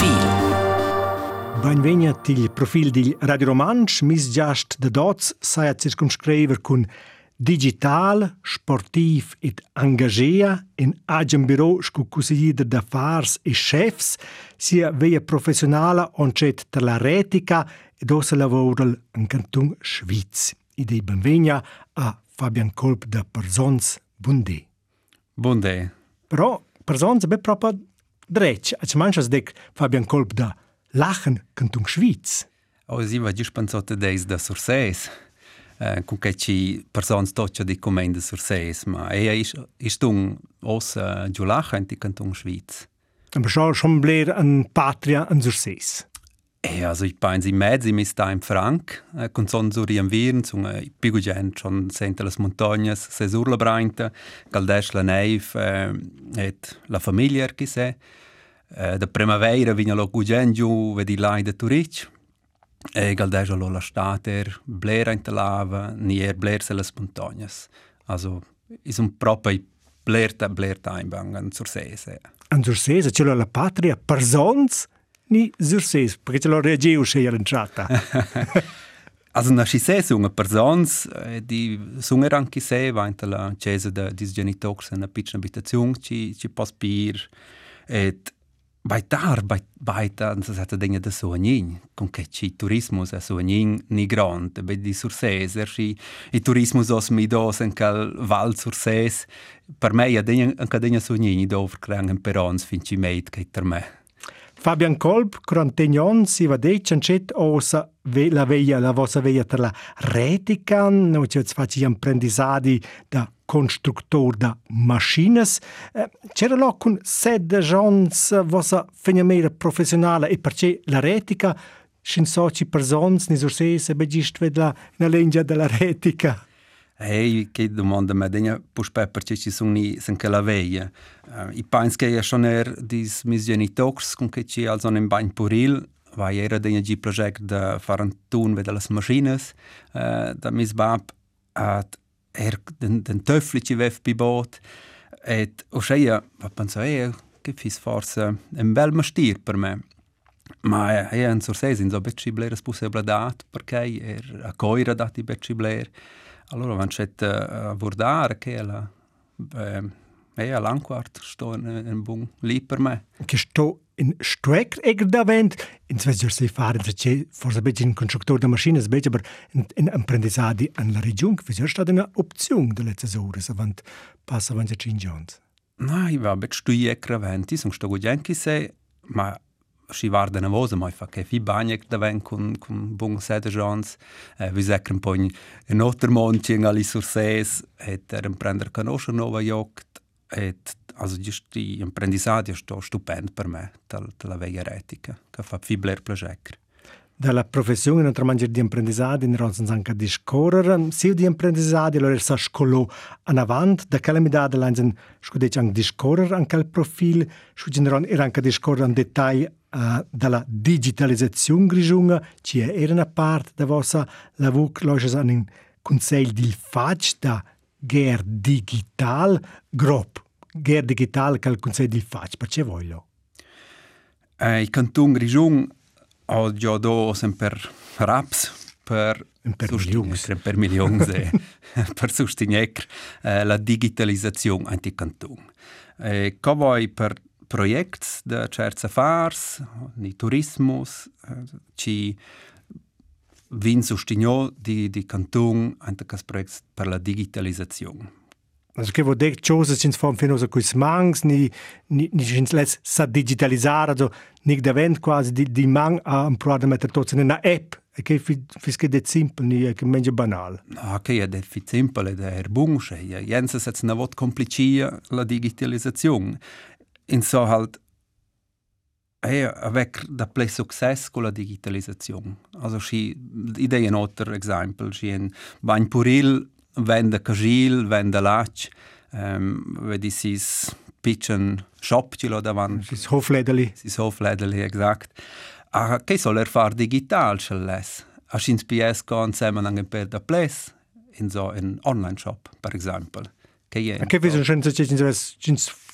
profil. Benvenuti til profil di Radio Romanch, mis giast de dots, sai a ja circumscriver cun digital, sportiv et engagea in agem biro scu cusidider da fars e chefs, sia veia professionala oncet ter la retica ed osa lavoral in canton Schwyz. Idei benvenia a Fabian Kolb da Persons Bundi. Bundi. Però Persons be proprio Dretsch, als manches dek Fabian Kolb da lachen Kanton Schweiz. Oh, sie war just pensato des da Surseis. Uh, äh, con che ci persons toccia di comende Surseis, ma è eh, eh, ist ist un os uh, in di Kanton Schweiz. Aber schon schon bler an Patria an Surseis. Ja, also ich bin sie mehr, sie ist da in Frank, kon eh, son so riem wirn, so ein eh, Pigugen schon sind das Montagnes, se surla brainte, galdes la neif, äh, et la familie gese. Äh, da primavera vinha lo gugen ju vedi la de Turic. E galdes lo la stater, blera in lava, nier bler se las Montagnes. Also, is un proper blerta blerta in bangan zur sese. An zur sese, cioè la patria per sonst ni surses, perché ce l'ho reageu also, se era entrata. Also na schisse sunga persons eh, di sunga anche se va in la chiesa da dis genitox na pitch abitazione ci ci paspir et bei tar bei bei da das hat dinge da so nin con che ci turismo sa so nin ni grande bei di surseser ci i turismo os mi do sen cal val surses per me ja dinge anche dinge so nin do verkrangen perons fin ci meit ter me Fabian Kolb, Krantignon, si va de chanchet o sa ve la veia la vostra veia tra la retica, no ci faci imprendisadi da constructor da machines. C'era eh, lo con sed de jons vostra fenomena professionale e perché la retica sin so ci persons ni so se se begist vedla na lengia della retica. hej, che domanda me degna puspepper che ci sono ni sen che la veia. Uh, eh, I pens che ja schon er dis mis genitox con che ci also in bain puril vai era degna gi project da faran tun ved las maschines uh, eh, da mis bab at er den den töffli ci vef bi bot et o scheia va penso e che fis forse en bel mastir per me. Ma è un sorsesin, so becci bler es possibile dat, perché er a coira dat i becci bler. Allora, wenn ich eh, jetzt äh, Wurdar kehle, wäre ja Langquart, sto in einem Bung lieber mehr. Ich sto in Streck eger da wend, in zwei Jahren sei fahren, dass ich vor so bisschen Konstruktor der Maschine, so bisschen, aber in, in Apprendizadi an der Region, wie sehr steht eine Option der letzte Jahre, so wend, passen wir jetzt in Jones. Nein, ich war ein bisschen stuiekra wend, ich sag, sto gut, ich sei, aber Schivarden vosem hoi fac e fi bagnec da ven cun cun bung sede jons eh, vi secren poi in otter montien ali surses et er imprender canosce nova jogt et also just die imprendisadi sto stupend per me tal tal veia etica ca fa fi bler plagecer dalla professione non tramangi di imprendisadi ne ronsen anche di scorrer si di imprendisadi allora sa scolo an avant da calamità dell'anzen scudec anche di scorrer anche il profil schugeneron era anche di scorrer in dettaglio Uh, dalla digitalizzazione grigiunga, che era una parte della vostra lavoro, lasciate un consiglio di faccia da guerra digital grob. Guerra digital che è il consiglio di faccia, perché voglio? Eh, il canton grigiung ho già dato sempre raps per per milioni per milioni per sostenere eh, la digitalizzazione anti canton eh, come vuoi per projekt da certs affars, ni turismus, ci vin sustinio di, di canton ante cas project per la digitalizazione. Also che vode chose sind von finosa quis mangs ni ni ni sind les sa digitalizzare also nig davent quasi di di mang a un programma metter tots in una app e che fis che det simple ni che menja banal. Ah che ja det fit simple der bunge ja jens sets na vot komplicia la digitalizzazione in so halt Hey, weg da play success mit der Digitalisation. Also si idee ein anderes Beispiel, si in bagn puril Kajil, wenn der lach, ähm vedi si pitchen shop ci lo Das Si hofledeli. Si hofledeli exakt. A ah, che soll er far digital schelles? A sins PS con zusammen angen per da place in so in online shop per esempio. Che è. Che vi sono senza ci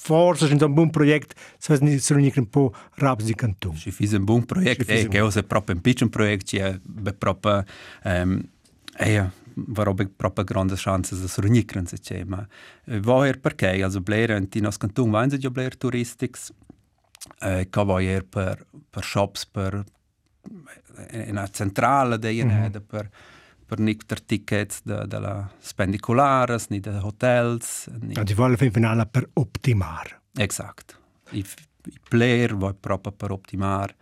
forza, c'è un buon progetto, se non si riunisce un po' rapido in cantone. Ci fai un buon progetto, e che è proprio un piccolo progetto, è proprio... Um, e warum ich proper grande Chancen das Runikren zu sehen. Ma woher per che? Also Blair in das Kanton wein sind ja Blair Touristics. Äh, kann woher per per Shops per äh, in einer Zentrale der ihr mhm. per per nicter tickets der de la spendicularas, ni hotels. Ni... Ja, ah, die wollen fin finala per optimar. Exakt. I, i pler voi propa per optimar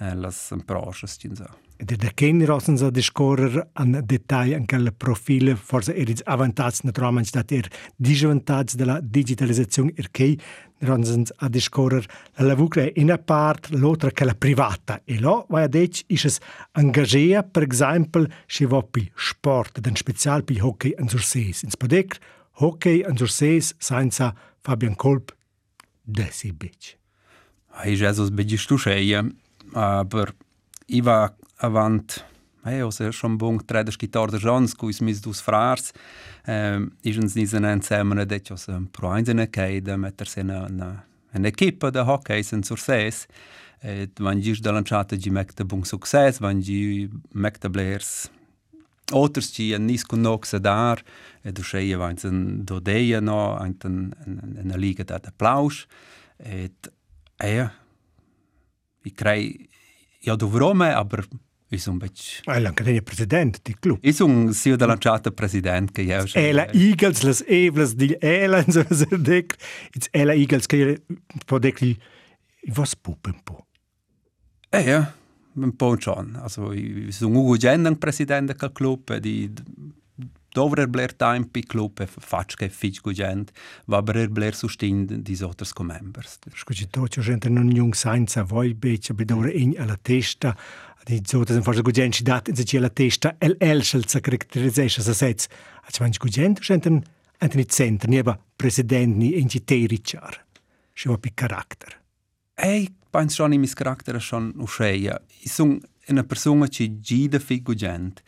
eh, las emproches cinza. E de der Kinder rossen so discorrer an Detail an quelle Profile forse er ins Avantats naturalmente dat er Disvantats de la digitalizazione er Ronzen a discorrer la lavucre in a part l'otra che la privata e lo va a dec is es engagea per exempel si va pi sport den spezial pi hockey an sur sees ins podek hockey an sur sees senza Fabian Kolb de si bec ai Jesus be di stuche ja eh, aber i va avant Mają se schon bung tredes Gitarre der Jans kuis mis dus frars ähm isens nisen en dass ich jo se pro einzelne keide mit der sene na en equipe de hockey Success, sur ses die van gis da lanciata gi mekte bung success van gi mekte blers Oters ci en nis kun nox dar e äh, du scheie vains en do deia no anten en en liga da de plaus äh, et ja äh, ich krei ja du vrome aber Io sono un po'. Ma è anche il presidente del club. Io sono il CEO della chat presidente che io. È la Eagles, le Evelyn, di Elan, è la Eagles che può dire il vostro pupo un po'. Eh, un po' ciò. Io sono Ugo Gendon, presidente del club, di Dover Blair Time, il club, faccio che faccio con gente, va a Blair Blair sostiene di altri commembers. Scusi, tutto ciò che gente non è un senso, voi invece, vi dovete in alla testa. die Zotas in forza gugent si dat se la testa el el schel sa caracterizescha sa sets. Ach manch gugent schenten Anthony Center, nieba president ni entitei Richard. Si va pi karakter. Ei, pens schon in mis karakter e schon uscheia. Ich sung una persona ci gida fi gugent.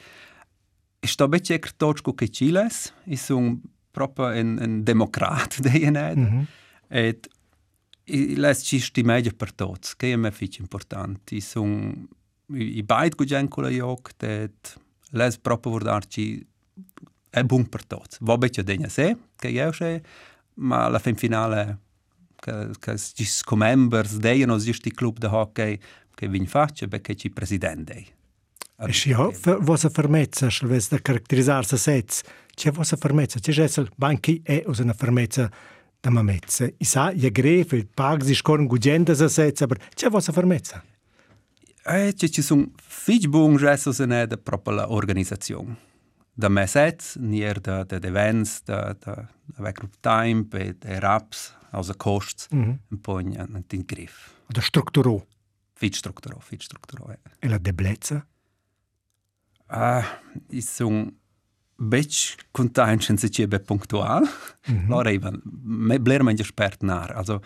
Sto becce ec točko che Chiles, ich sung proprio en, en demokrat de ne. Mm -hmm. Et i les ci sti meglio per tots, che è e me fic important. Ich sung i bait gu gen kula jok, tet les propo vordarci è e bun per tots. Vobbè c'è degna se, che io se, ma la fin finale, che ci scomembers deiano zisti club de hockey, che vin faccio, perché ci presidente. E si ho, vosa fermezza, se vese da caracterizzarsa sez, c'è vosa e fermezza, c'è gessel, banchi è e usa fermezza, da mamezza. I sa, i grefi, i pagzi, scorren gugendas a sez, però c'è vostra fermezza? ce ci sunt fici bun gestos e ne de propria organizațion. Da meset, nier da de events, da da da time, pe de raps, aus de costs, un mhm. po in in griff. Da strukturo. Fici strukturo, fici strukturo. E la deblezza? Ah, ich sunt Bitch contention e se ci e be punctual. Mm -hmm. Lora Ivan, me bler man nar. Also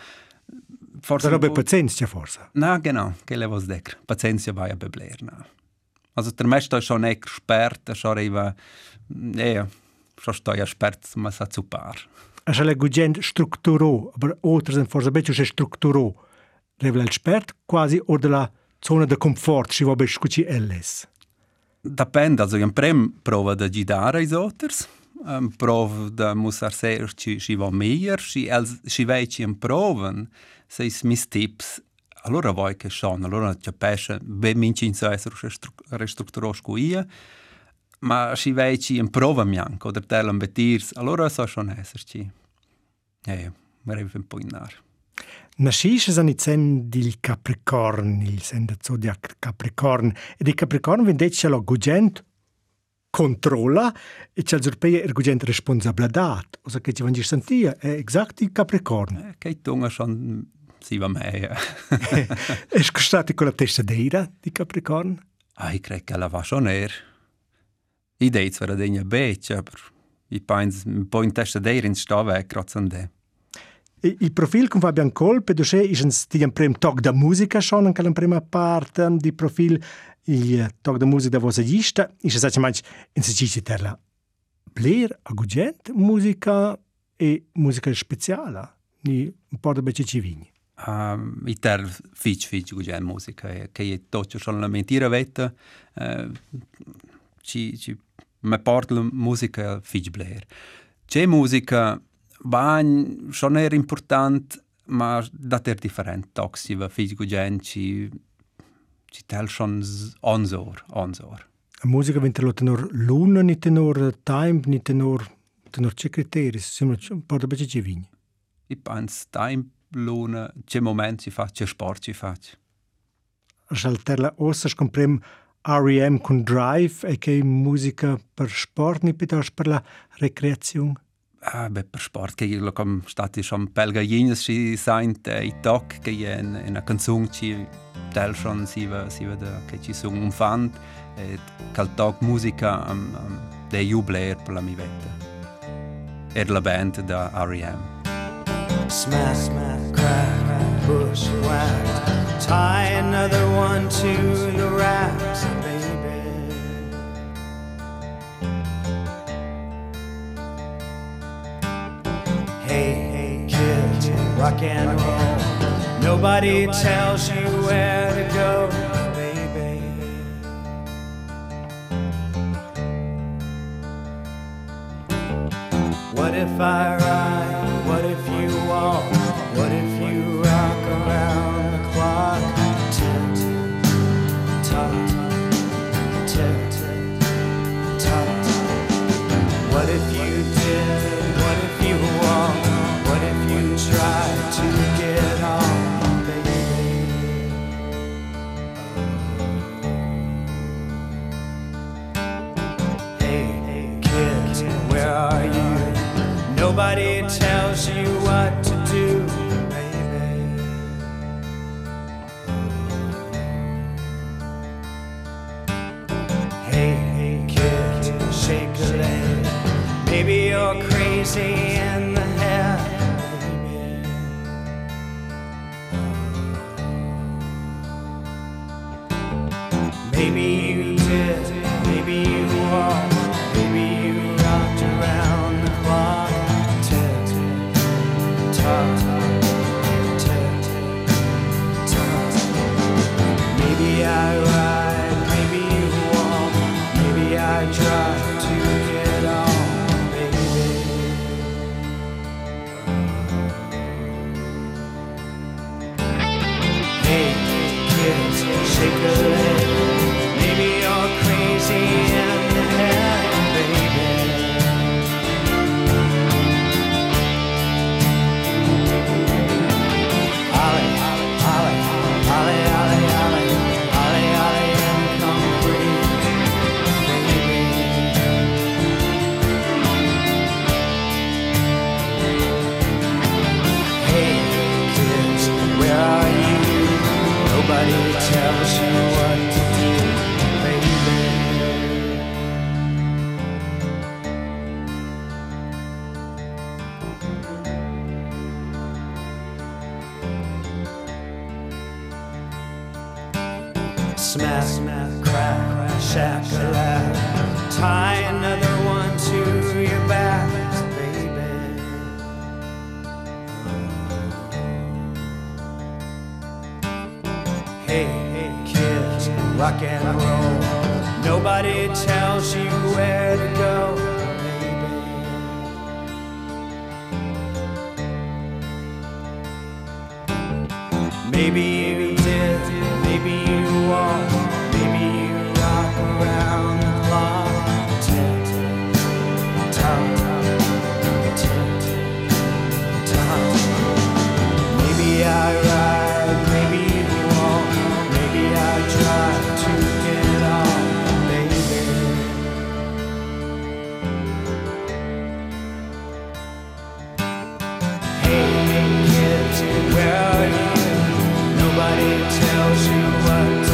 forse Però per pazienza forse. No, genau, che le vuol dire. Pazienza vai a beblare, no. Also der Meister ist schon Experte, schon eben, ja, schon steuer Experte, man sagt zu paar. Also le gugent strukturo, aber oltre sind forse beccio se strukturo. Revela Expert quasi o della zona de confort, si va bescuci elles. Depende, also in prem prova da gidare i otters. um, prov da musar ser ci živo meir, si el si veci in proven, se is mis tips, allora voi che son, allora ci pesce, be minci in so essere restrutturosco ia, ma si veci in prova mi anco, der telem betirs, allora so son esserci. Ehi, mi rivi un po' in nar. Nascisce sani sen il Capricorn, il sen da zodiac Capricorn, ed il Capricorn vendeccelo gugento, controlla e c'è l'Europea è urgente responsabilità. O che ci vanno sentire è esatto il Capricorno. Eh, che tonga sono si va meglio. E scostato con la testa d'era di Capricorno? Ah, credo che la va I sonare. Idee, c'era degna beccia, i pains, un po' in testa d'era in stava e crozzande. Il profil cum fabian colpe duce ischens ti un prim toc muzică, musica schon an calan prima parte di profil il toc da musica da vosa gista ische sa manch in se cici terla bler agugent musica e musica specială, ni un po da bece civini um, i ter fich fich agugent musica che è toccio schon la mentira vetta uh, eh, ci ci me porta musica fich bler c'è musica bagn schon era important, ma da ter different toxi va fisico genci ci tel schon onzor onzor. A musica vinter lo tenor luna ni tenor time ni tenor tenor ce criteri sembra porta bece ce vini. I pans time luna ce moment si fac ce sport si fa. Salterla ossa scomprem R.E.M. con Drive e che musica per sport ni piuttosto per la recreazione? Beh, äh, per sport che lo com stati schon pelgainis si saint e toc che è una canzone ci tel schon si va si va che ci sono un fan e cal toc musica am, am de jubler per la mi vetta e la band da R.E.M. Smash, smash, crack, bush, whack Tie another one to the racks rock and roll. Nobody tells you where to go, baby. What if I shakers. tells you what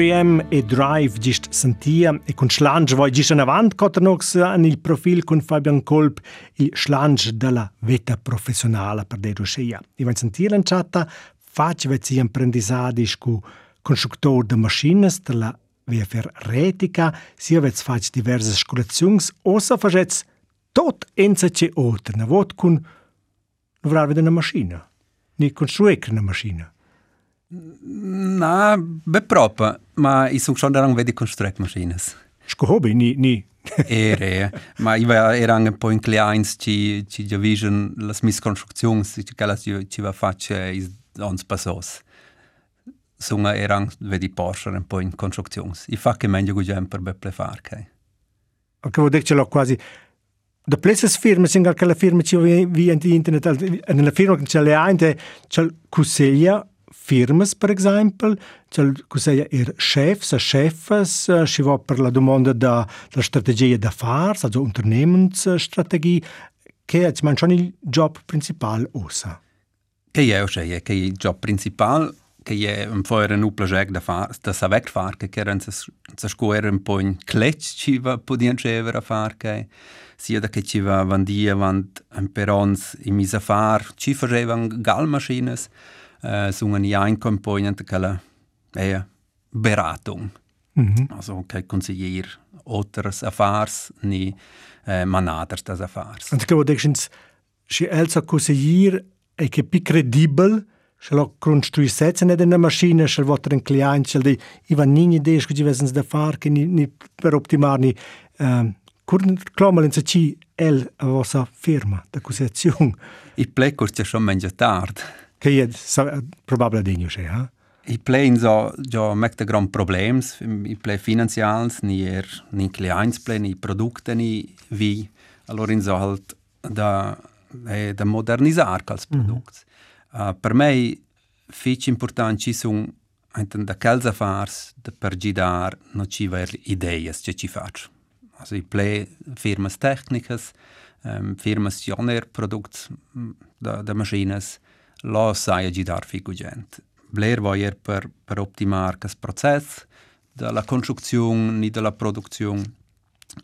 Riem e Drive gist sentia e con schlange voi gist an avant cotanox an il profil con Fabian Kolb il schlange della vetta professionale per de Rusia. I van sentia in chatta faci vezi imprendisadi scu constructor de machines della VFR retica si vez faci diverse scolazions o sa facets tot enza ce otna vot kun vrar vedena machina. Ni construire una macchina. Na, bepropa, ma ich suche schon daran, wie die Konstruktmaschine ist. Skohobi, nie, nie. Ere, ma iva era un po' in clients ci ci già vision las misconstructions ci che ci ci va facce is ons passos. Sunga era vedi Porsche un po' in constructions. I fa che meglio che gem per beple far che. Anche vuol dire che l'ho quasi da places firme singa che la firma ci vi in internet nella firma che c'è le ha inte c'è cuseglia firmes, per exempel, cel cu seia ir chef, sa chefes, si va per la domanda da la strategia da fars, also Unternehmensstrategie, che è man schon il job principal usa. Che è osce, è che il job principal che è un po' era un plagec da far, da sa vec far, che era un sa scuola un po' in clec ci va podian cevere a far, che sia da che ci va vandia vant un perons in misa far, ci facevan gal maschines, äh, sondern ein Komponent der äh, Beratung. Mhm. Also kein Konseiller oder Affärs, ni äh, man anders das Affärs. Und ich glaube, das ist ein Konseiller, ein kredibel, Schall auch grundstücksetzen in der Maschine, schall wird ein Klient, schall die, ich habe nie Idee, ich habe es der Fahrt, nicht per optimal, nicht, ähm, Kurnklammer in Sachi, firma, der Konzession. Ich bleibe kurz schon manchmal tard. che è probabile di ja? niente. Eh? I play in so, già mette gran problems, i play finanziali, ni er, ni clients play, ni produkte, ni vi, allora in so halt da, eh, da modernizar kals mhm. produkt. Mm -hmm. uh, per me, fici important ci sun, enten da kels affars, da per gidar, no ci ver ideas, ce ci faccio. Also i play firmas tecnicas, um, firmas joner produkt, da, da maschines, da, Los sai agidar figugent. Blair va ir per, per optimar cas process de la construcțiun ni de la producțiun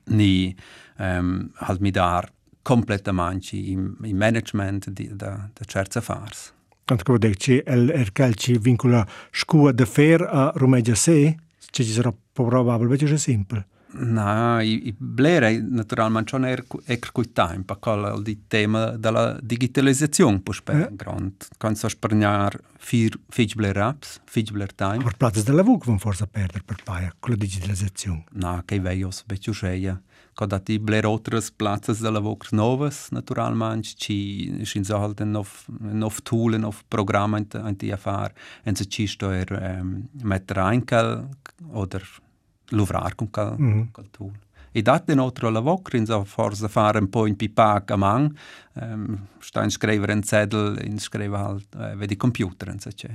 ni um, ehm, halt mi dar completamente in, in management di, de, da certs affars. Tant que vădec, ci el ercal ci vincula scua de fer a rumegia se, ce ci sarà probabil, ce simplu. na i, i blera natural manchona er e kërkuita time, pa col al di tema della digitalizzazione po sper eh? grand kannst so spernar vier fitch apps fitch time per platz della vuk von forza perder per paia con la digitalizzazione na che veios becciuseia con da ti bler otras platz della vuk novas natural manch ci sin so halt en auf en auf toolen auf programme an die erfahr en se chi sto er ähm, mit reinkel oder lavorare mhm. con quel, mm -hmm. quel tool. E dato un altro lavoro, quindi forse fare un po' in pipac a man, um, sta in scrivere un zedl, in scrivere al eh, computer, non so c'è.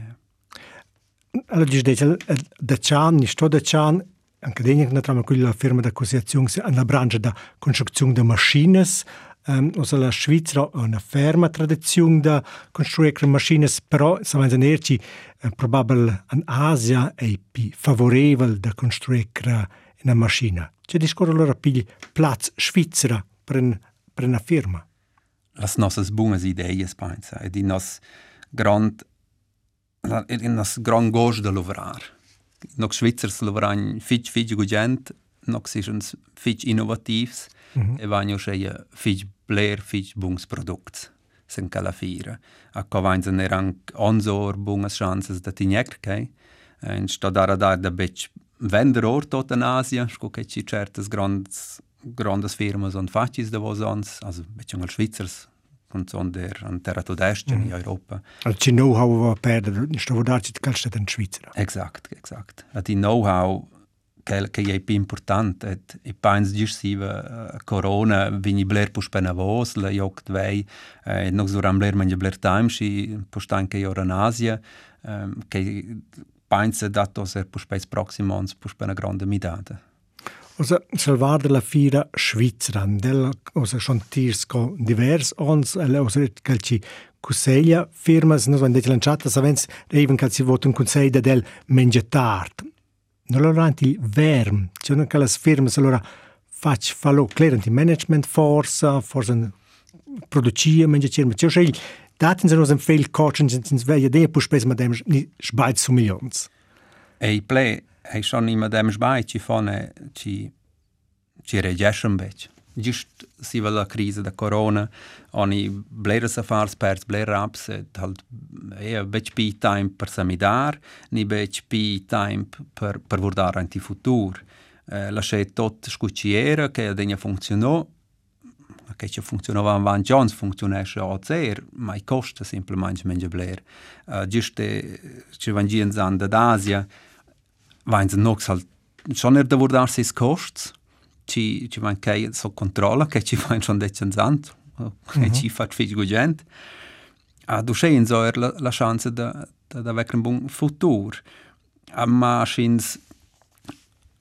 Allora, dici, dici, da c'è, non sto da c'è, anche dentro, noi abbiamo quella firma di acquisizione, una branca di costruzione di macchine, ähm, also la Svizzera ha una ferma tradizione da costruire con macchine, però se vai a dirci, eh, probabilmente in äh, Asia è più favorevole da costruire una macchina. C'è discorso allora più Platz Svizzera per, per una firma. Le nostre buone idee, penso, e il nostro grande gran gosto da lavorare. Noi Svizzers lavoriamo molto, molto gente, noi siamo molto innovativi, Mhm. evanjošeje fič bler, fič bungsprodukts. sen kalafira. Akko vain sen erang onzor bungas chances da tinjek, kei? En sto dara dar da bec vender or tot in Asia, sco che ci certes grands, grandes firmas und facis da vos ans, also bec angel Schweizers, und so der an terra tudestia mm. in Europa. Also ci know-how va perder, sto vo darci calstet in Schweizer. Exakt, exakt. Die know-how quel che è più importante. E penso che se la corona viene bler più spena vos, la io che vei, eh, non dovrà bler meglio bler time, si posta anche io in Asia, ehm, che penso da to ser più spes proximo, più spena grande mi date. Ossa, se la vada la fiera svizzera, della cosa che sono tirsco divers, ons, e le ossa che ci conseglia, firma, se non sono detti lanciate, se avessi, even che si vota un consiglio del mangiatart. në lorant il verm, që në kalas firme se lora faq falo klerën ti management forsa, forsa në producije me një qërë me datin se nëzëm fejlë koqën që në zvejë, dhe e për shpesë më demë një shbajtë su milionës. E i ple, e i shonë i më demë shbajtë që i fone që i regjeshëm beqë gjithë si vëllë krizë dhe korona, oni blerë së farës përës blerë rapës, se të halët e e beq pi i tajmë për samidar, një beq pi i tajmë për, për vërdarën të i futur. Lëshe e totë shku që jere, ke edhe një funksionu, ke që funksionu në vanë gjonsë, funksionu e o të zërë, ma i koshtë të simplë manë që menjë blerë. Gjithë e që vanë gjithë në zanë dëtë azja, vanë zë nukë salë, Shonër dëvurdarës i s'koshtës, ci, chi man kai so controlla che ci fa schon decenzant che mhm. ci fa fich gugent a du schein so er la, la chance da da, da vecchio bon futur a ma schins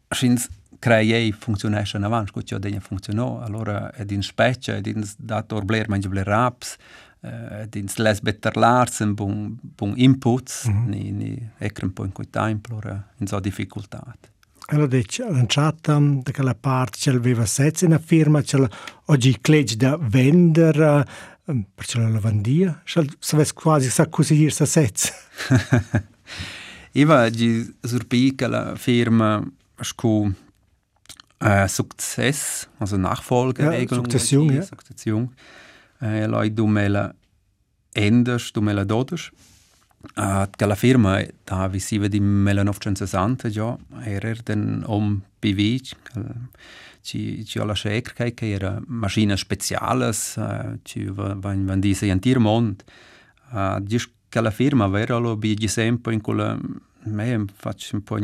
schins crei funzionesce in avanti, che ciò degna funzionò, allora è in specie, è in dato bler mangi bler raps, è eh, in les better lars, un buon, buon input, mm -hmm. ni, ni ecco un po' in quei tempo, allora in so difficoltà. Allora deci lanciata mm, da quella parte ce l'aveva sette una firma, ce oggi clegge da vendere mm, per la lavandia, se quasi sa così dire sa sette. Iva di surbica la firma scu äh, Success, also nachfolge Ja, Sukzession, ja. Sukzession. Äh, eh, Leute, du mela änderst, du mela dodest. Alla firma ta visiva di 1960 già era den om PV ci ci alla schek ihre che era maschine speciales ci van van diese in tier mond dis alla firma wäre lo bi di sempre in quella me faccio un po'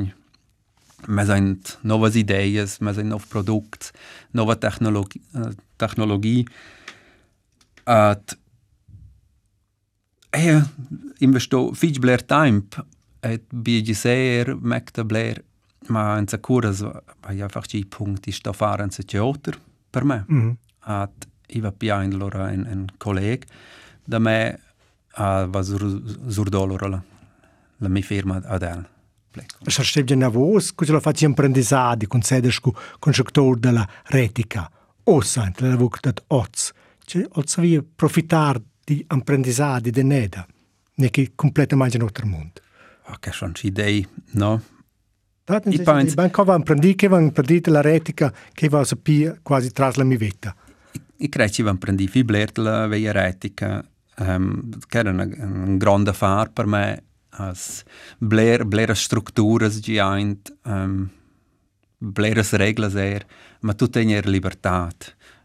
me sind novas ideas me sind nov produkt nova äh, technologie technologie äh, Eh, eh, ja, in veš, to fič bler tajmp, bi je džiser, mekta bler, ma in za kuraz, pa je pač ti punkt, ti sta faren se če oter, per me. Mm-hmm. At iva pijajn lora en koleg, da me a va zur dolora la, la mi firma adel. Še še vedno je na vos, ko se lo faci imprendizadi, ko se deš ko konšektor de la retika, osant, le vok tat oc, če ocavi profitar di apprendizade de neda, ne che completamente un altro mondo. Ah, che sono idee, no? Daten si penso... Ben che vanno prendi, che vanno prendi la retica, che va a sapere quasi tras la mia vita. I creci vanno prendi fiblert la veia retica, um, che era un grande affare per me, as bler, blera strutturas giant, um, ehm, bleras reglas er, ma tu tenere libertà.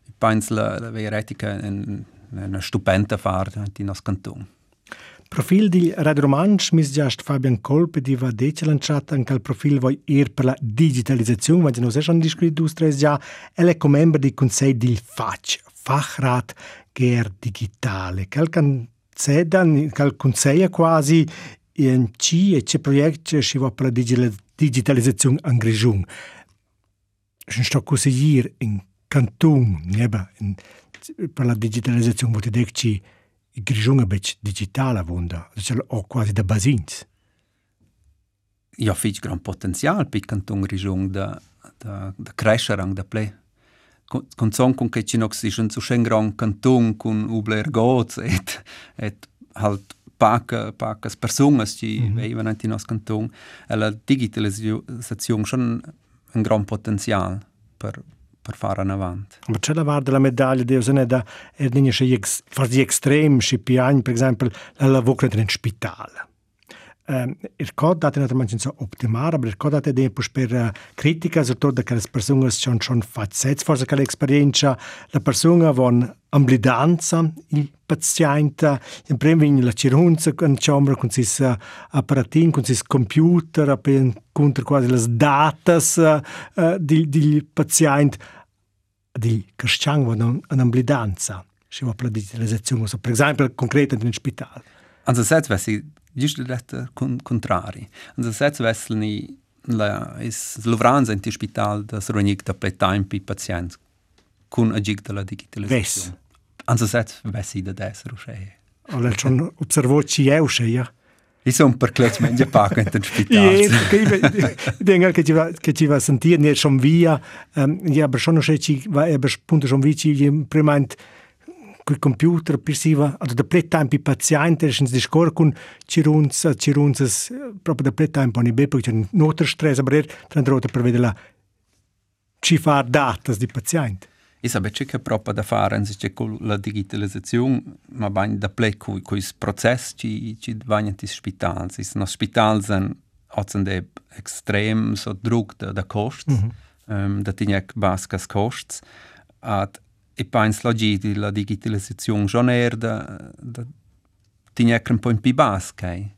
I penso la, la veia retica... In, ehm, eine eh, Studentenfahrt in das Kanton. Profil di Radio Romansch mis giast Fabian Kolpe, di va decelanciat anche al profil voi ir per la digitalizzazione, ma non un sono discutito due tre già, e è come membro del FAC, Fachrat Ger Digitale, che can cedan, che al quasi in ci e proiect ce che va per la digitalizzazione in Grigion. Non sto così dire in Canton, in deci, per la digitalizzazione molto di che i grigiunga bec digitala vunda, deci, cioè ho quasi da basins. Ja, fich gran potenziale per canton grigiung da da da crescere ang da ple. Con son con che ci cinox si schon zu schen gran canton con ubler goz et et halt paca pacas personas ci mm -hmm. vevan anti nos canton. La digitalizzazione schon un gran potenzial per per far an avant. Ma c'è la vada la medaglia di usare da erdini che fa gli extremi, per esempio, la lavoro in ospitale. Ehm, ir kodāt, ir man šis optimāra, bet ir kodāt, ir diepus per kritika, eh, sur tur, da kādas personas šon šon facets, forse kāda eksperienča, la persona von amblidanza, il paziente, in premvin la cirunza, in ciambra, con sis eh, apparatin, con sis computer, per contro quasi las datas eh, di, di paziente, di casciang von amblidanza. Si va a predire le per esempio, concrete in un ospedale. Anzi, se Dišli dette kun contrari. Und das setz wesselni la is Lovranz in die Spital das Ronik da bei time pi Patient kun agig da la digitalisation. Wes. Und das setz wessi da des rusche. Alle schon observoci e usche ja. Ich so ein paar Klötz mit dem Park in den Spital. Ehm, ja, ich denke, dass ich was ich was sentiert, nicht schon wie ja, aber eh, schon noch schon wie ich primant. Ähm, kui computer persiva ad de plet time paziente schon de skorkun chirunza chirunza proprio de plet time poni bepo che noter stress aber er dann rote per vedela ci fa datas di paziente e sa beche che proprio da fare anzi che con la digitalizzazione ma bagn da plet cui cui process ci ci bagnan ti spital si no spital san hat de extrem so druck da cost mm -hmm. um, da mhm. tinjak baskas costs at e pens la gidi la digitalizzazione joner da, da tinecren po' in pi bas che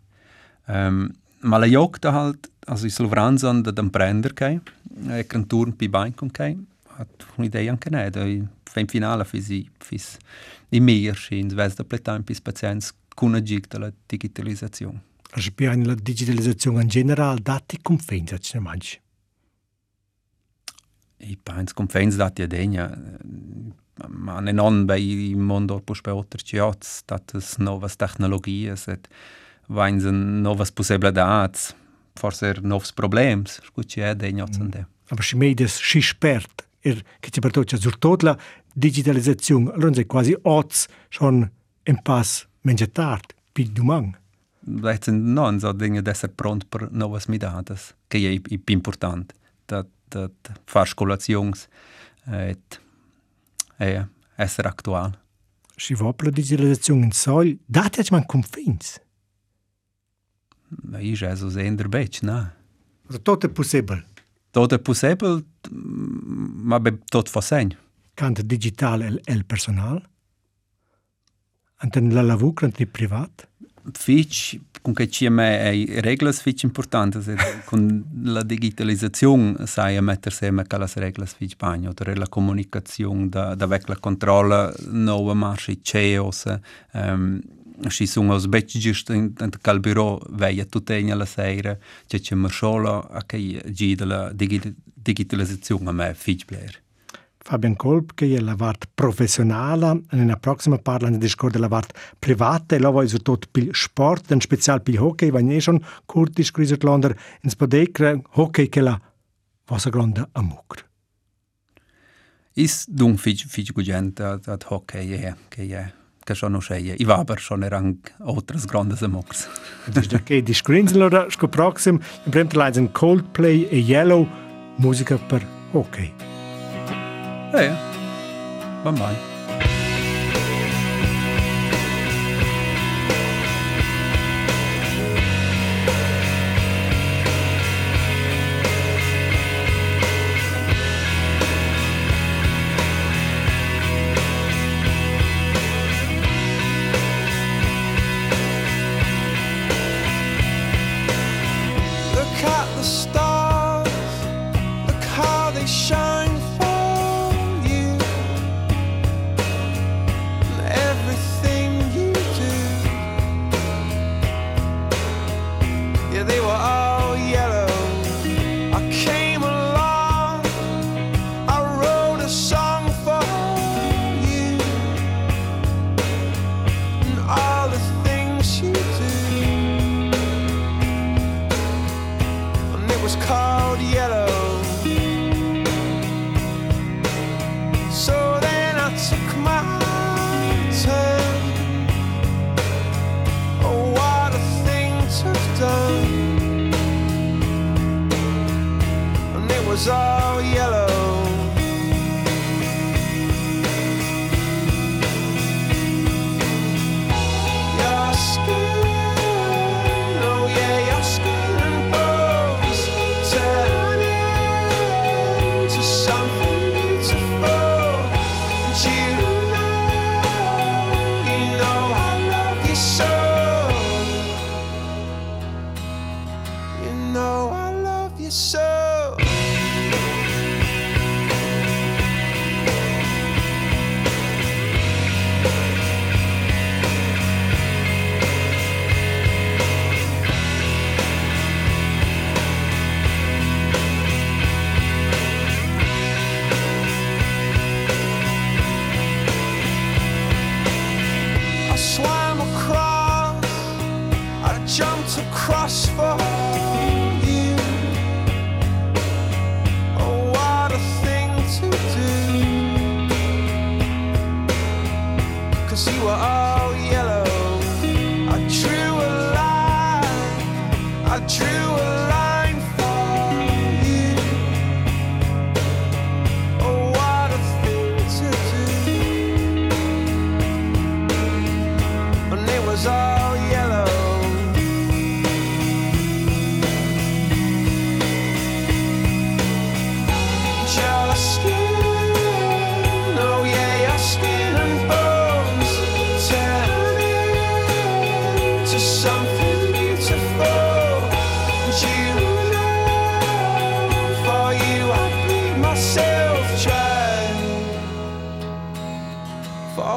um, ehm, ma la jocta halt also i sovranz an da d'imprender che e cren turn pi bain con che hat un'idea anche ne da fin finale fisi fis i mir in vez da pletan pis pazienz con agicta la digitalizzazione Spiegare la digitalizzazione in generale, dati come fai, se ne mangi? I pens confens dati a degna aneinander im Mondorpo später jetzt, dass es neue Technologien sind, wenn mhm. es neue Possibilitäten forse novs problems, scuci è dei nozande. Aber si meides si spert, er che ci pertoccia zur totla digitalizzazione, allora è quasi oz schon in pass menja tard, pi dumang. Vielleicht sind non so Dinge, dass er pront per novas midadas, che è, è important, dat, dat far scolazions, et e esser actual. Și vă digitalizațiune în sol, date mai cum fins. Aici Jesus e înderbeci, na. Tot e posibil. Tot e posibil, ma be tot fosegn. Cant digital el, el personal? Anten la lavur, cant privat? fetg cum că ci me ei reglas fetg importante se con la digitalizazion sai a metter se me calas reglas fetg bagno oder la comunicazion da da vec la controlla nova marche ceos ehm și sunt o zbeci just în cal biro veia tutenia la seira ce ce mă șola a că de la digitalizațiunea mea fitch player Fabian Kolb, che è la parte professionale, nella prossima parla di scuola della parte privata, e lavora su tutto il sport, in speciale il hockey, va ne schon kurz discreto l'onder, in spodecre, hockey che la vasaglonda a mucr. Ist dung fig fig gugent ad, ad hockey è eh, che è che sono sceie. I vaber sono erang otras grandes amox. Ok, di screenslora sco proxim, in premte leiden Coldplay e Yellow, musica per hockey. Hey, Bye bye.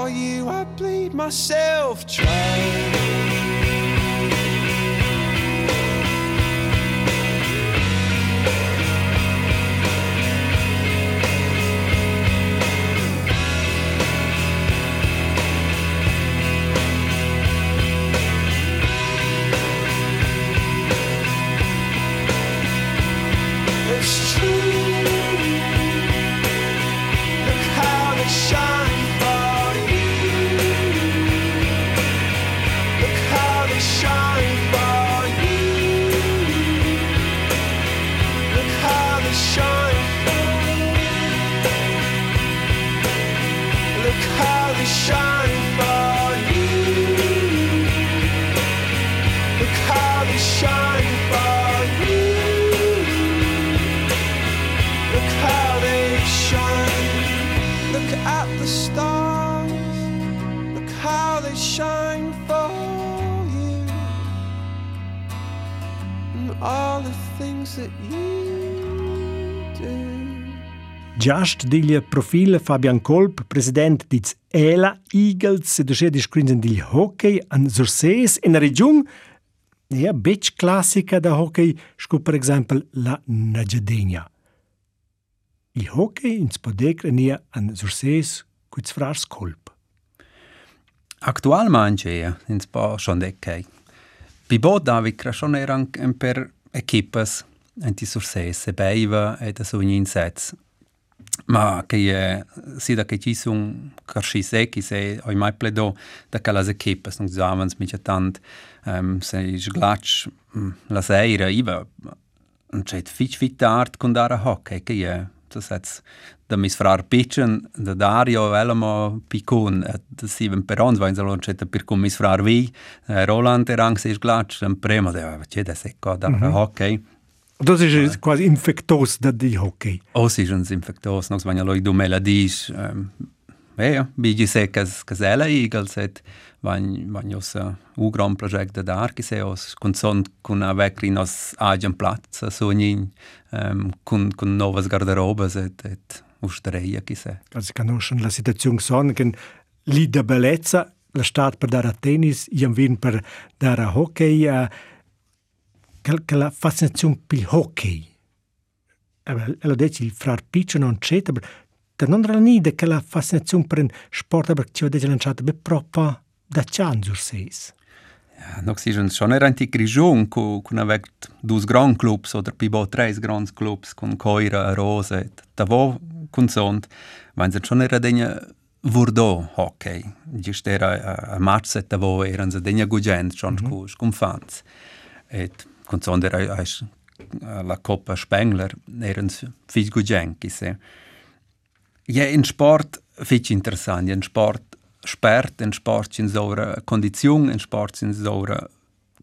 you, I bleed myself dry. Just dil profil Fabian Kolb, Präsident des Ela Eagles, der sehr diskutiert dil Hockey an Sursees in der Region, ja, Beach Klassiker der Hockey, schku per exempel la Nagedenia. I Hockey in Spodek an Sursees kurz fras Kolb. Aktuell manche ja, in Spa schon dekkei. Bei Bo David Krasson er per Equipes, en die Sursees, se beiva, et so in Insätze. Ma che è, sì, da che ci sono carci secchi, se ho mai pledo da che la zecchia, se non zavans mi c'è tanto, um, se è glaccio mm, la sera, io non c'è fitch fit art con dare a hockey, che è, se se da mi sfrar piccin, da dare io velamo piccun, e da si ven per onz, vanzalo non c'è da per con mi sfrar vi, eh, Roland erang se è glaccio, in prima, c'è da secco a dare a hockey, mm -hmm. Das ist ja. quasi infektos, das die Hockey. Oh, sie sind infektos. Noch wenn ja Leute dumme Ladies, ähm, ja, ja wie die sehen, dass das alle Igel sind, wenn wenn ja so ugram Projekt da da gesehen aus, kommt so ein kun a wirklich nas agen Platz, so ein ähm, kun kun neues Garderobe sind, et us dreie gesehen. Also kann auch schon la Situation sagen, lieder Bellezza, la Stadt per dar a Tennis, ich am Wien per dar a Hockey. Äh, la fascinazione per il hockey. E lo dice il frar Piccio non c'è, ma non era nida che la fascinazione per un sport che ci aveva lanciato è proprio da Cianzur 6. Ja, noch sie schon schon ein die Grigion, avec dus Grand Clubs oder pibo tres Grand Clubs kun Coira Rose, da wo kun sont, wenn sie schon era denja Vurdo hockey. Just era a match da wo eran sie denja gugent schon mhm. kus kun fans. Et consondere äh, la Coppa Spengler erens fich gugenkis. Je in Sport ist interessant, in Sport spert, in Sport in saure Kondition, in Sport in saure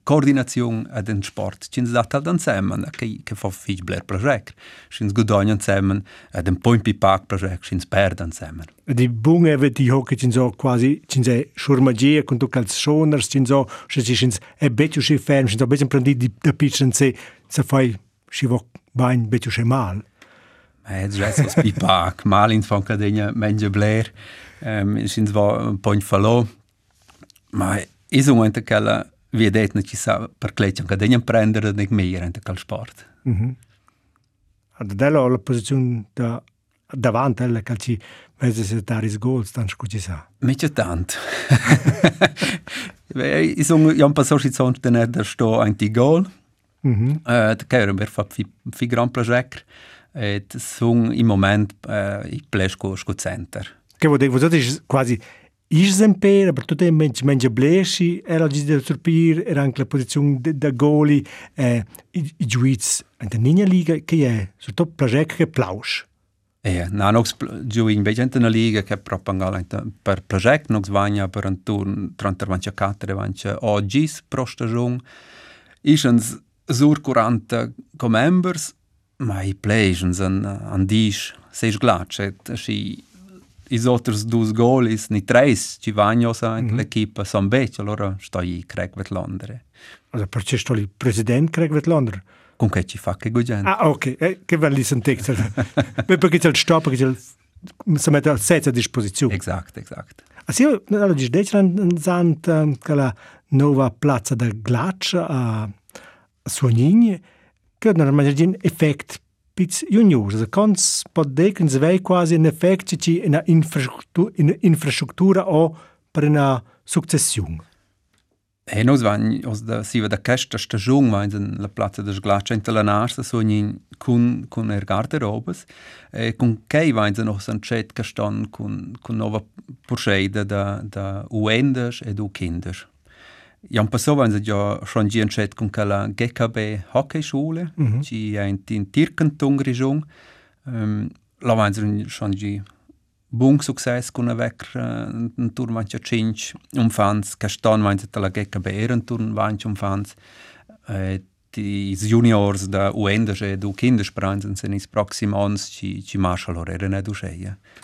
koordinazion e den sport chins data dan semmen che che fa fich bler project chins gudonian semmen e den poimpi park project chins per dan semmen di bung eve di hockey chins so quasi chins e schurmagie con tu calz schoners chins so chins e betu schi ferm chins so bisschen prendi di da pitchen se se fai schi vo bain betu sche mal Eh, das ist was Pipak. Mal in von Kadenia, Menja Blair, ähm, sind wir ein Point verloren. Aber ist im Moment keller wie det net ci sa per cletchen che degnem prendere nec meir ente cal sport. Mm -hmm. Ad dello la posizione da davanti alla calci mezzo se taris gol stan scuci sa. Mi c'è tant. I sono io un passaggio ci sono tenere da sto anti gol. Mhm. Mm eh che era per fa fi, fi gran project e sono in moment eh, i plesco scu center. Che vuol dire quasi Ishëm për, për të të menjë menjë bleshi, era gjithë dhe tërpir, era në këllë pozicion dhe goli, eh, e i gjuic, në të një liga, ke je, së të prajek ke plaush. E, në nuk së gjuic, në veqen të në liga, ke propa nga lajtë për prajek, nuk së vanja për në tur, në të rëntër vanë që katëre, vanë që o gjithë proshtë zhung, ishën zur kurantë komembers, ma i plejshën zënë andish, se ishë glaqet, shi is oters dus golis, ni treis, ci vanno anche mm -hmm. l'equipa son bec, allora sto i Craig Vetlandere. Allora, perché sto il presidente Craig Vetlandere? Con che ci fa che gugente? Ah, ok, eh, che va lì sentezza. Beh, perché c'è il stop, perché c'è il... si mette al sezzo a disposizione. Esatto, esatto. Assim, allora, dici, dici, zant, um, che la nuova piazza del glaccia a Suonigni, che ha è un effetto pits juniors. Za konc pod dekin zvej kvazi en efekt, če je ena infrastruktura o prena sukcesijum. Eno eh, zvanj, da si veda kešta štažung, vajnz en la place da žglača in tala naš, da so njim kun, kun ergarte robes, e, eh, kun kej vajnz en osan čet kešton kun, kun nova poršejda da, da uendaš edu kindaš. Jan Passau haben ja schon die Entscheidung mit der GKB Hockeyschule, mhm. die in Tirkentungerisung. Ähm, da haben schon die Bung Success können weg, äh, ein Tour manche Cinch umfans, gestern haben sie der GKB Ehrenturn manche umfans. Äh, die Juniors da uendische du Kinderspranzen sind in proxim ons ci ci marshal orere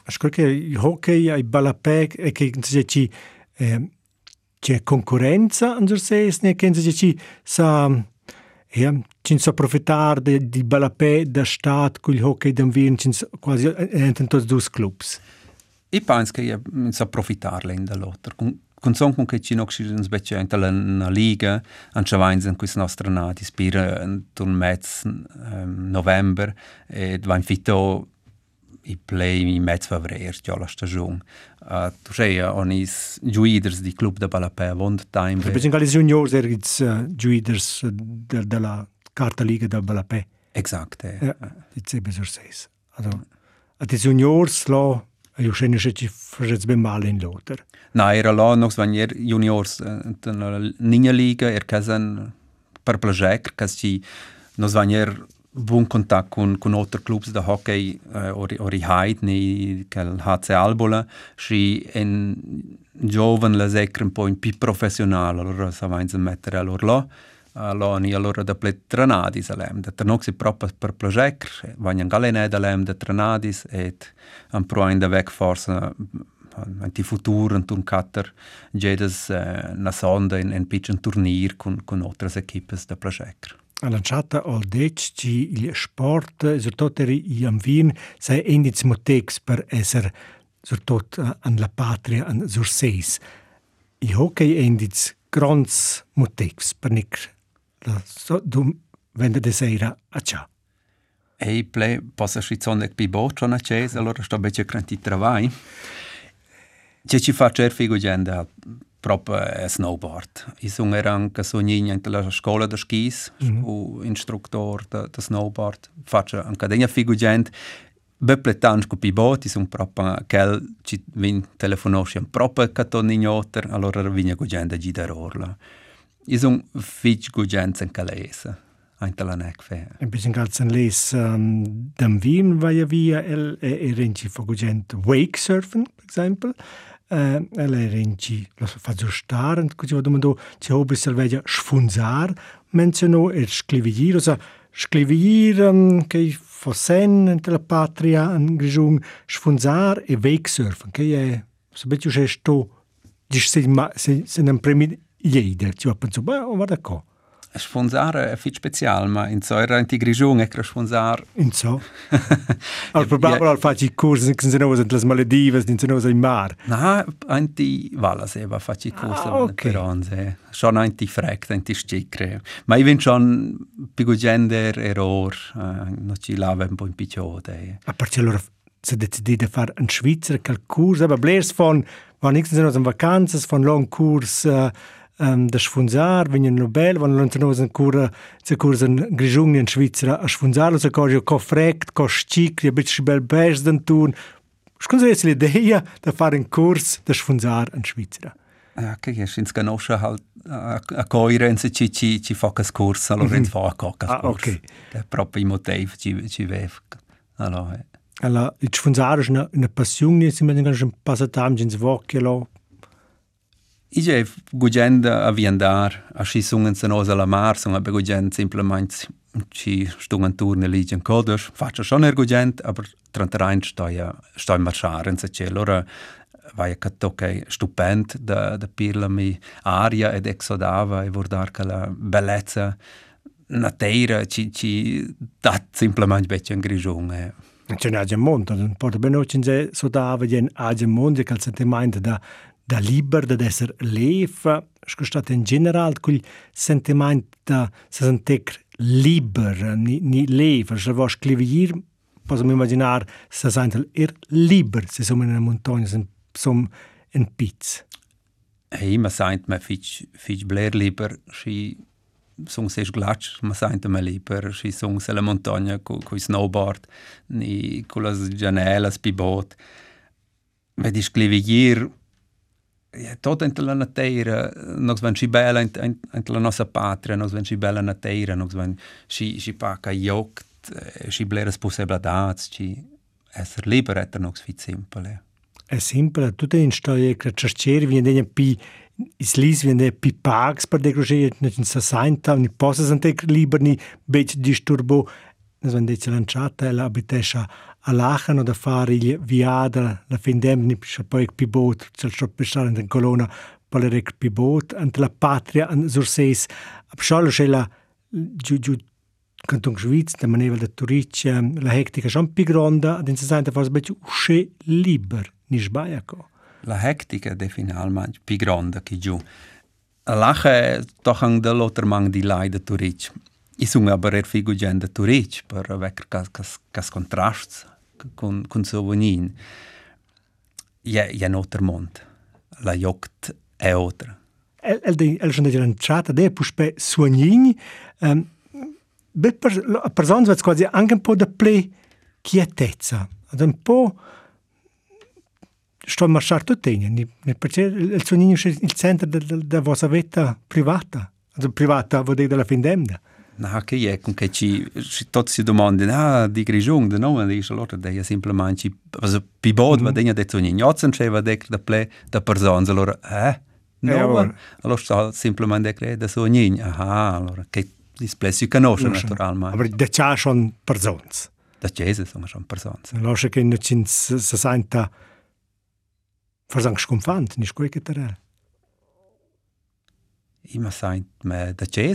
Ich glaube, hockey ai balapec e c'è concorrenza in Gersese, ne kenza ci sa ja, ci sa approfittare di, di balapè da stat eh, con il hockey da vin, ci quasi entro tutti due clubs. E penso che sa approfittare da l'altro. Con son con che ci non ci sono specie una liga, an ci vains in questa nostra nati, spira un mezzo um, ehm, novembre, e va in fitto i play i mezzo avrer tio la stagion uh, tu sei uh, onis juiders di club da Palapea vond time per esempio les juniors er its uh, juiders e, de, de la carta liga da Palapea e, exact eh. ja, it's eben so seis also at is juniors lo e Jo schön ist jetzt jetzt beim Mal in Lothar. Na, er la noch wenn ihr Juniors in der Liga, er kann per Projekt, kann sie noch wenn buon contatto con, con altri club di hockey, eh, o, o i Heidni, che è ein HC Albola, e in giovane la secre un po' in più professionale, allora si va a mettere allora là, allora, allora da ple trenadi sa lem, da trenok si proprio per project, vanno in galene da lem da trenadi, e un pro in da vec forse mm, in die Futur und tun Katar jedes äh, eh, na Sonde in ein bisschen Turnier con, con otras equipes de Plaschecre. lanciata al dec ci il sport sortoteri iam vin se endits motex per esser sortot an la patria an surseis i hockey endits grons motex per nic la so dum vende de seira a cha ei ple passa si zonne bi bocho na ches allora sto bece cranti travai ce ci fa cerfigo gende próprio snowboard. I są ranka sonienia na szkoła do skis, mm -hmm. instruktor do snowboard. Faccio anche degna figu gente bepletansch cu piboti sun proprio quel ci vin telefonosciam proprio catoni noter allora vigna cu gente gi da orla i sun fich cu gente in calesa anche la nec fe un e bisschen ganz en les um, ähm, dam vin vai via el e, e renci fo wake surfen per esempio Eh, le renci la fazo star und kuzi domando ci hobe selvegia sfunzar menzono er sclivigir osa sclivigir um, mm, che fossen entre la patria an mm, grijung sfunzar e wegsurfen che è so betu gesto dis se se se un premi jeder ci penso ba guarda co Sponsare è fit special, ma in Zoira in Tigrigion ist ein Sponsor. In so. Ah, al probabile al facci i corsi che ne sono in den Malediven, in sono ne in mar. No, anti vala se va facci i corsi ah, okay. per onze. Schon anti frekt, anti sticre. Aber ich vin schon più gender error, uh, eh, non ci lava un po' in picciode. A ah, parte allora se decidi di fare un Schweizer calcurs, aber blers von, wann ich sono in eh, ne vacanzas, von long kurs, uh, eh, ähm, das Schfunzar, wenn ihr Nobel, wenn ihr noch ein Kurs, ein Kurs in Grischung in Schweizer, ein Schfunzar, also kann ich auch fragt, kann schick, ein bisschen bel besten tun. Scusa, jetzt die Idee, da fare einen Kurs, der Schfunzar in Schweizer. Ja, che è sin scanosce halt a coire in se ci ci ci fa che scorsa allora in fa a cocca scorsa. Motiv, ok. Che proprio i motivi ci ci vev. Allora. Allora, il funzare una una passione, si mette in un passatempo in svocchio, Ige gugenda a viandar a si sungen sen osa la mar sung a begugen simplement ci stungen turne ligen kodos faccio schon er gugent aber trantrain steuer steuer marscharen se cel ora vai ca toke stupend da da pirla mi aria ed exodava e vordar ca la bellezza na teira ci ci da simplement becce in grigione Non c'è un'agia mondo, non porta bene, non c'è un'agia mondo e che il sentimento da da liber da esser lefa, sco stat in general quel sentiment da se sentek liber, ni, ni lefa, se vos clivir, possiamo immaginar se sentel er liber, se som in una montagna, se som in pizz. Hey, man sagt mir fitch fitch bler lieber, schi sung ses glatsch, man sagt mir lieber, schi sung se la montagna cu cu snowboard, ni cu las janelas pi boat. Vedi sclivigier je ja, to entela na teira, no zven si bela entela nosa patria, no zven si bela na teira, no zven si, si paka jokt, eh, si ble razposebla dac, si eser liber etter no zvi simpele. E simpele, tu te in što je krečerčer, vien denja pi izliz, vien denja pi paks, pa de kruže, nečin sa sajnta, ni posa zan te liber, ni beč disturbo, no zven deci lančata, ela biteša, all'acqua da fare il viada la fendemni c'è poi il pibot c'è il soppesare in colonna per il pibot entro la patria in Zorseis a Pscialo c'è la giù giù canton Schwitz da maneva da Turiccia la hectica c'è un più grande ad insensante forse beh c'è liber non sbagliaco la hectica de final ma più grande che giù all'acqua è tocca un dell'altro man di lei da Turiccia I sun aber er figo gende turic, per vecker kas, kas, kas kontrasts con, con so vonin. Je, je noter mond. La jogt è otra. El, el, el schon de gran chata de puspe suanin, um, ehm, bet per, la persona vets quasi anche un po' da ple chietezza. Ad un po' sto a marciare tutto in, perché il suanin è il centro della de, de vostra vita privata. Ad un privata, vuol dire della fin demna che è con che ci ci tutti si domandano ah di grigion de no ma di salotto de è semplicemente cosa più bod ma degna detto ogni nozze non c'era de da ple da persona allora eh no ma allora sta semplicemente de crede su ogni ah allora che di splessi conosce naturalmente ma de c'ha son persons da c'è sono son persons allora che in cin se senta forse anche sconfante non è quello che te ne è ma sento ma da c'è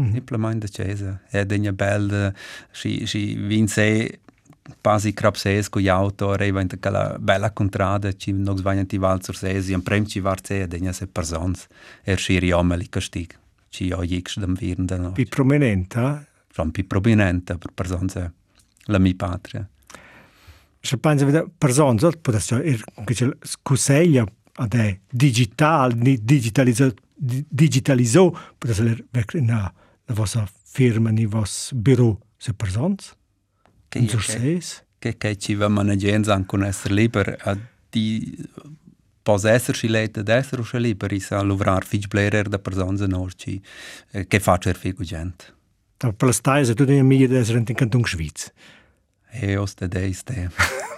Mm. Simplement da Cesa. E degna bel, si, si vinse quasi crapses con gli auto, arriva in quella bella contrada, ci non sbagliano ti val sur sesi, un prem ci varze e degna se persons, er si riome li castig. Ci ho jix dam virn da notte. Pi prominenta? Sono pi prominenta per persons, la mia patria. Se pensi a persons, potessi er, cuseglia ad è digital, digitalizzo, digitalizzo, potessi er, una... No. na vossa firma, no vosso bureau, se presentes? Que é que, que, que tive a managência com essa liber, a eh, ti pos essa chileta dessa rocha liber, isso a louvrar fichbleirer da presença norte, eh, que faz ser figo gente. Então, pelas tais, é e tudo em mídia dessa gente em cantão que Suíça. É, e os te dei, este.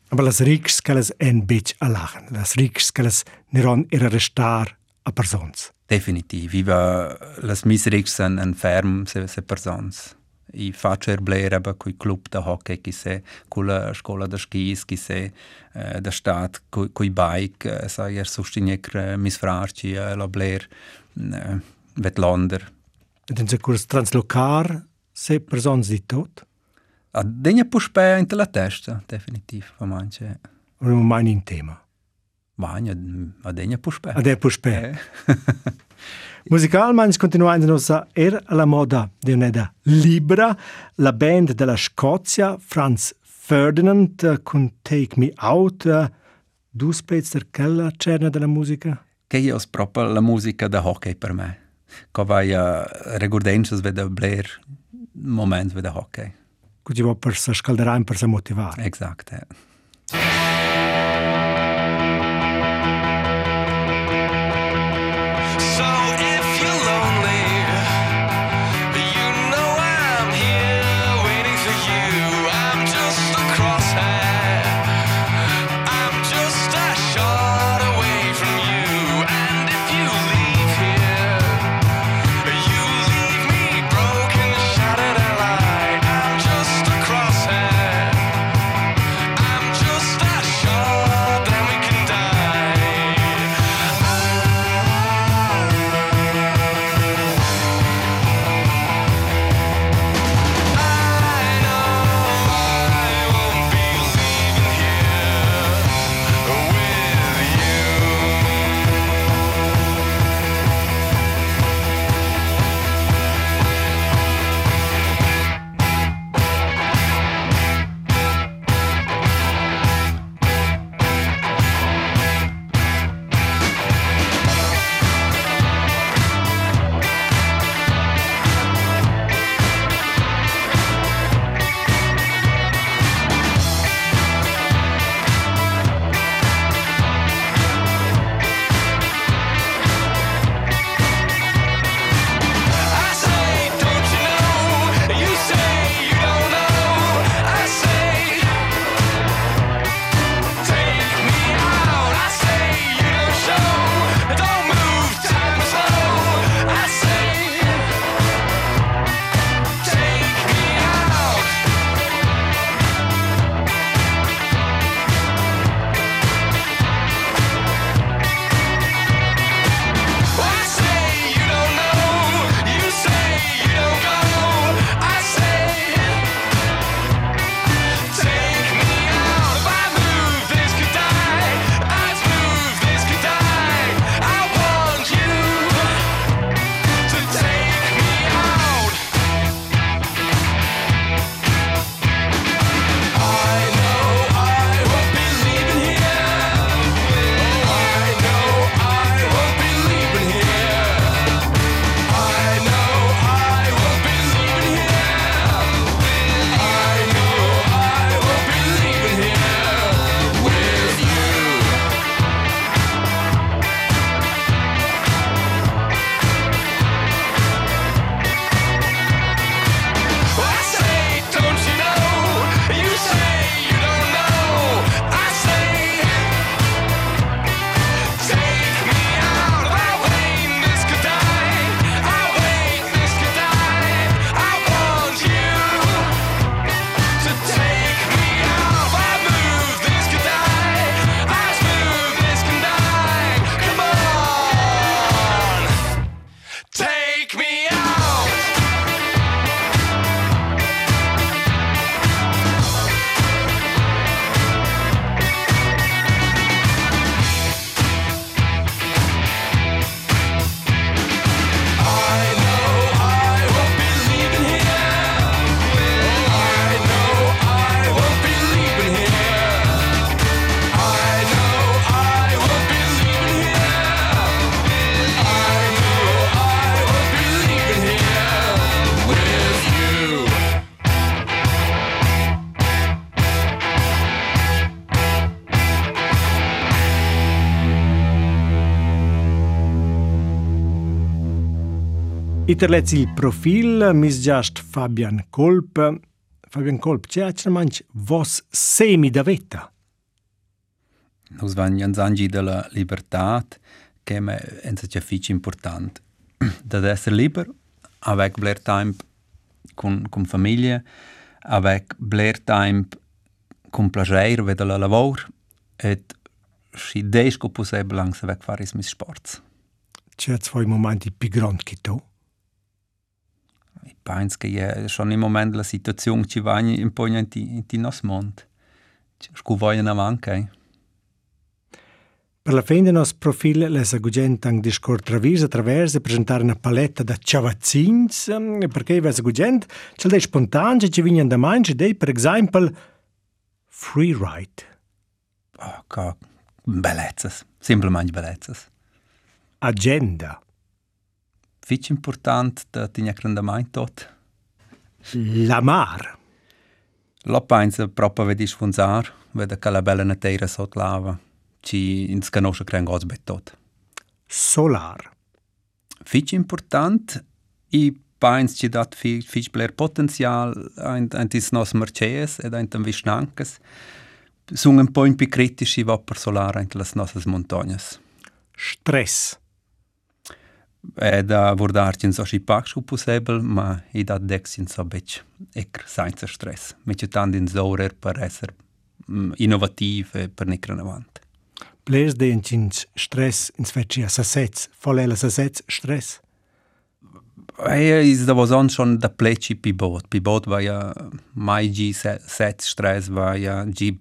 aber las rics que las en bech alachen, las rics que las neron era restar a persons. Definitiv, iva las mis rics an, an ferm se, se persons. I faccio erblera ba cui club da hockey che se culla scola da skis che se eh, äh, da stat cui, cui bike eh, äh, sai er sostinec eh, äh, mis frarci eh, la bler eh, vetlander. Ed in se curs translocar se persons di tot? A denja pušpeja in tela tešca, definitivno, pa manjše. Vrnimo manj in tema. Manj, a denja pušpeja. A denja pušpeja. E. Musical manj skontinuajno nosa Er la moda, del ne da Libra, la band della Škocia, Franz Ferdinand, kun eh, Take Me Out, eh, Duspec, Cerkella, Černa della Musica. Kaj je ospropa la musica da hokej per me? Ko vaja eh, regordenčas veda Blair, moment veda hokej. Kujtë që po për së shkaldërajmë për së motivarë. Exakte. Exakte. Interleții Profil, misgeaști Fabian Kolp. Fabian Kolp, ce ați rămanci vos semi de veta? Nos vangians angi de la libertat, che me enza ce fici important. Dad essere liber, avec bler time con, con famiglia, avec bler timp con plager, vede la lavor, et și deșco puseblanc să vec faris mis sports. Ce ați foi momenti pigront chi tu? penso che è già nel momento la situazione ci va un po' in, in, in nostro mondo. Ci vuole una manca. Eh? Per la fine del nostro profilo, le sagugente hanno discorso tra visi, attraverso, e presentare una paletta ehm, e da ciavazzins, perché le sagugente c'è dei spontanei, ci vengono da mangiare, dei, per esempio, free ride. Oh, che bellezza, semplicemente bellezza. Agenda. Agenda. fich important da tinha grandamein tot. La mar. L'oppainza proprio vedi sfonzar, vede che la bella natera sot lava, ci ins canosce crengos bet tot. Solar. Fich important i Beins ci dat viel viel bler Potenzial ein ein dis nos Mercedes ed ein tam Vischnankes sungen point bi kritisch i vapor solar ein las nosas montagnas Stress Eda vordarčin so še pakšu posebel, ma i da deksin so več ekr sajnca stres. Meče tandin zaurer pa reser mm, inovativ e pa nekra navant. Plez de inčinč stres in svečija sasec, folela sasec stres? Eja iz da vozon šon da pleči pi bot. Pi bot va ja maj gi sasec stres va ja gi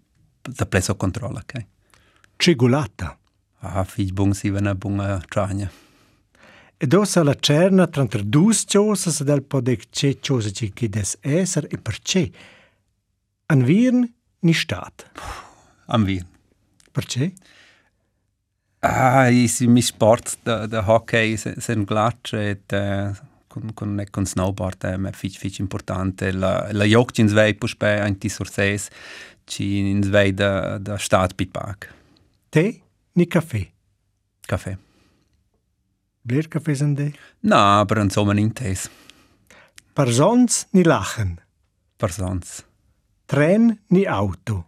da plezo kontrola, kaj? Okay? Či gulata? Aha, fič bung si vena bunga čanja. Uh, Edo sa la cerna trantr dus ciosas del podec ce ciosa ci gides eser e per ce? An virn ni stat. An virn. Per ce? Ah, isi mi sport, da, da hockey sen, sen glatre et uh, con, con, ne, con snowboard è eh, fic, fic importante. La, la joc cin zvei puspe anti sorses cin zvei da, da stat pipac. Te ni caffè? Caffè. Caffè. Wer gefesen de? Na, aber en sommen in tes. Persons ni lachen. Persons. Tren ni auto.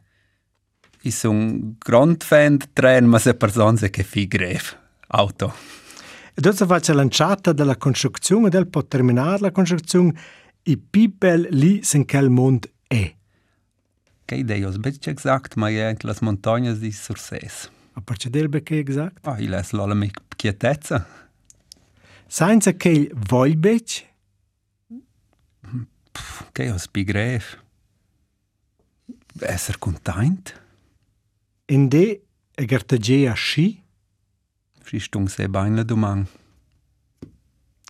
Is un grand fan de tren, ma se persons ke fi gref. Auto. E dort se faccia er lanciata della construzione del po terminar la construzione i pipel li sen kel mond e. Ke idee os bitch exact ma je las montagnes di surses. A parte del be ke exact? Ah, il es lalemik pietetza senza che il volbec che os pigref esser content in de e gertage a sci fristung se beine domang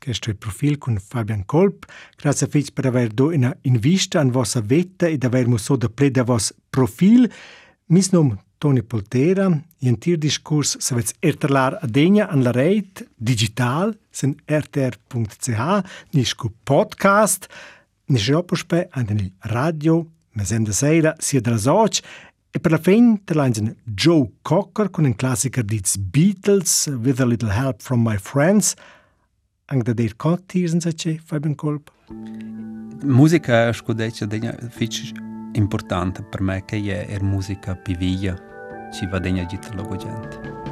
Questo è il profilo con Fabian Kolb. Grazie a Fitz per aver dato una invista in vostra vetta e aver messo da play da vostro profilo. Mi sono Toni Poltera, i un tir discurs se vez ertalar a an la reit digital, sen rtr.ch, nisco podcast, nisco ne opuspe an den radio, mesem da seila, sia da soc, e per la fin te lanzen Joe Cocker con un classiker dits Beatles, With a Little Help from My Friends, ang da der kot tirsen se ce, fai ben colp. Musica, scudeccia, degna, fitch importante per me che è er musica piviglia. ci va degna Egitto gente.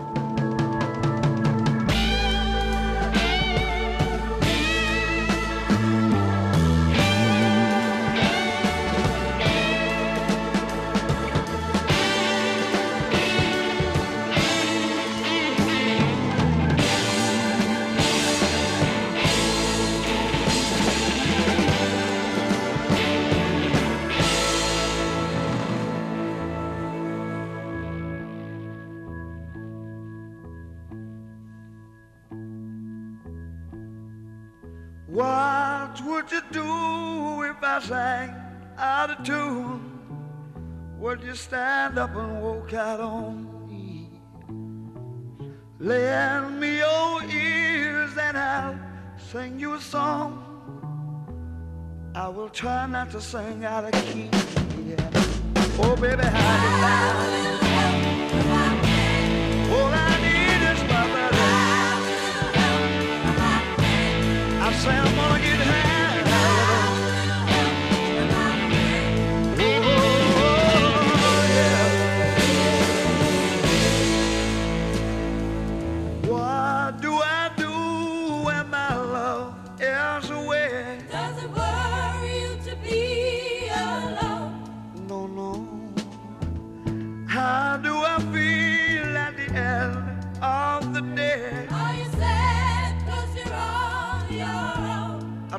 stand up and walk out on me. Lend me your ears and I'll sing you a song. I will try not to sing out of key. Yeah. Oh, baby, how do you like? I say I'm gonna get high.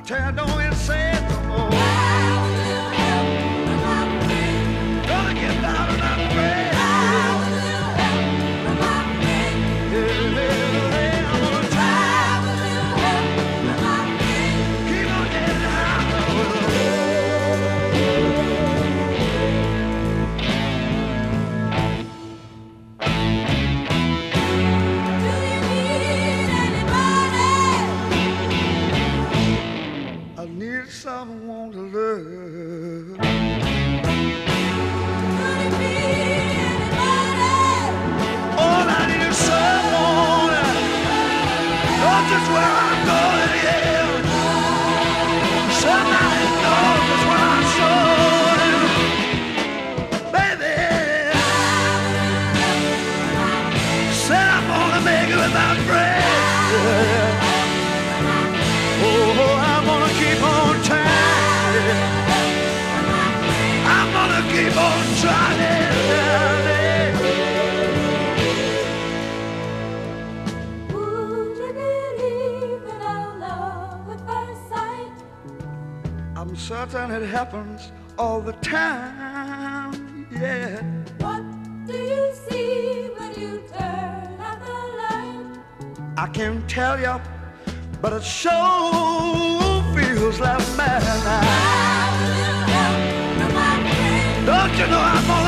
tear don't that happens all the time. Yeah. What do you see when you turn out the light? I can't tell you, but it sure feels like madness. Don't you know I'm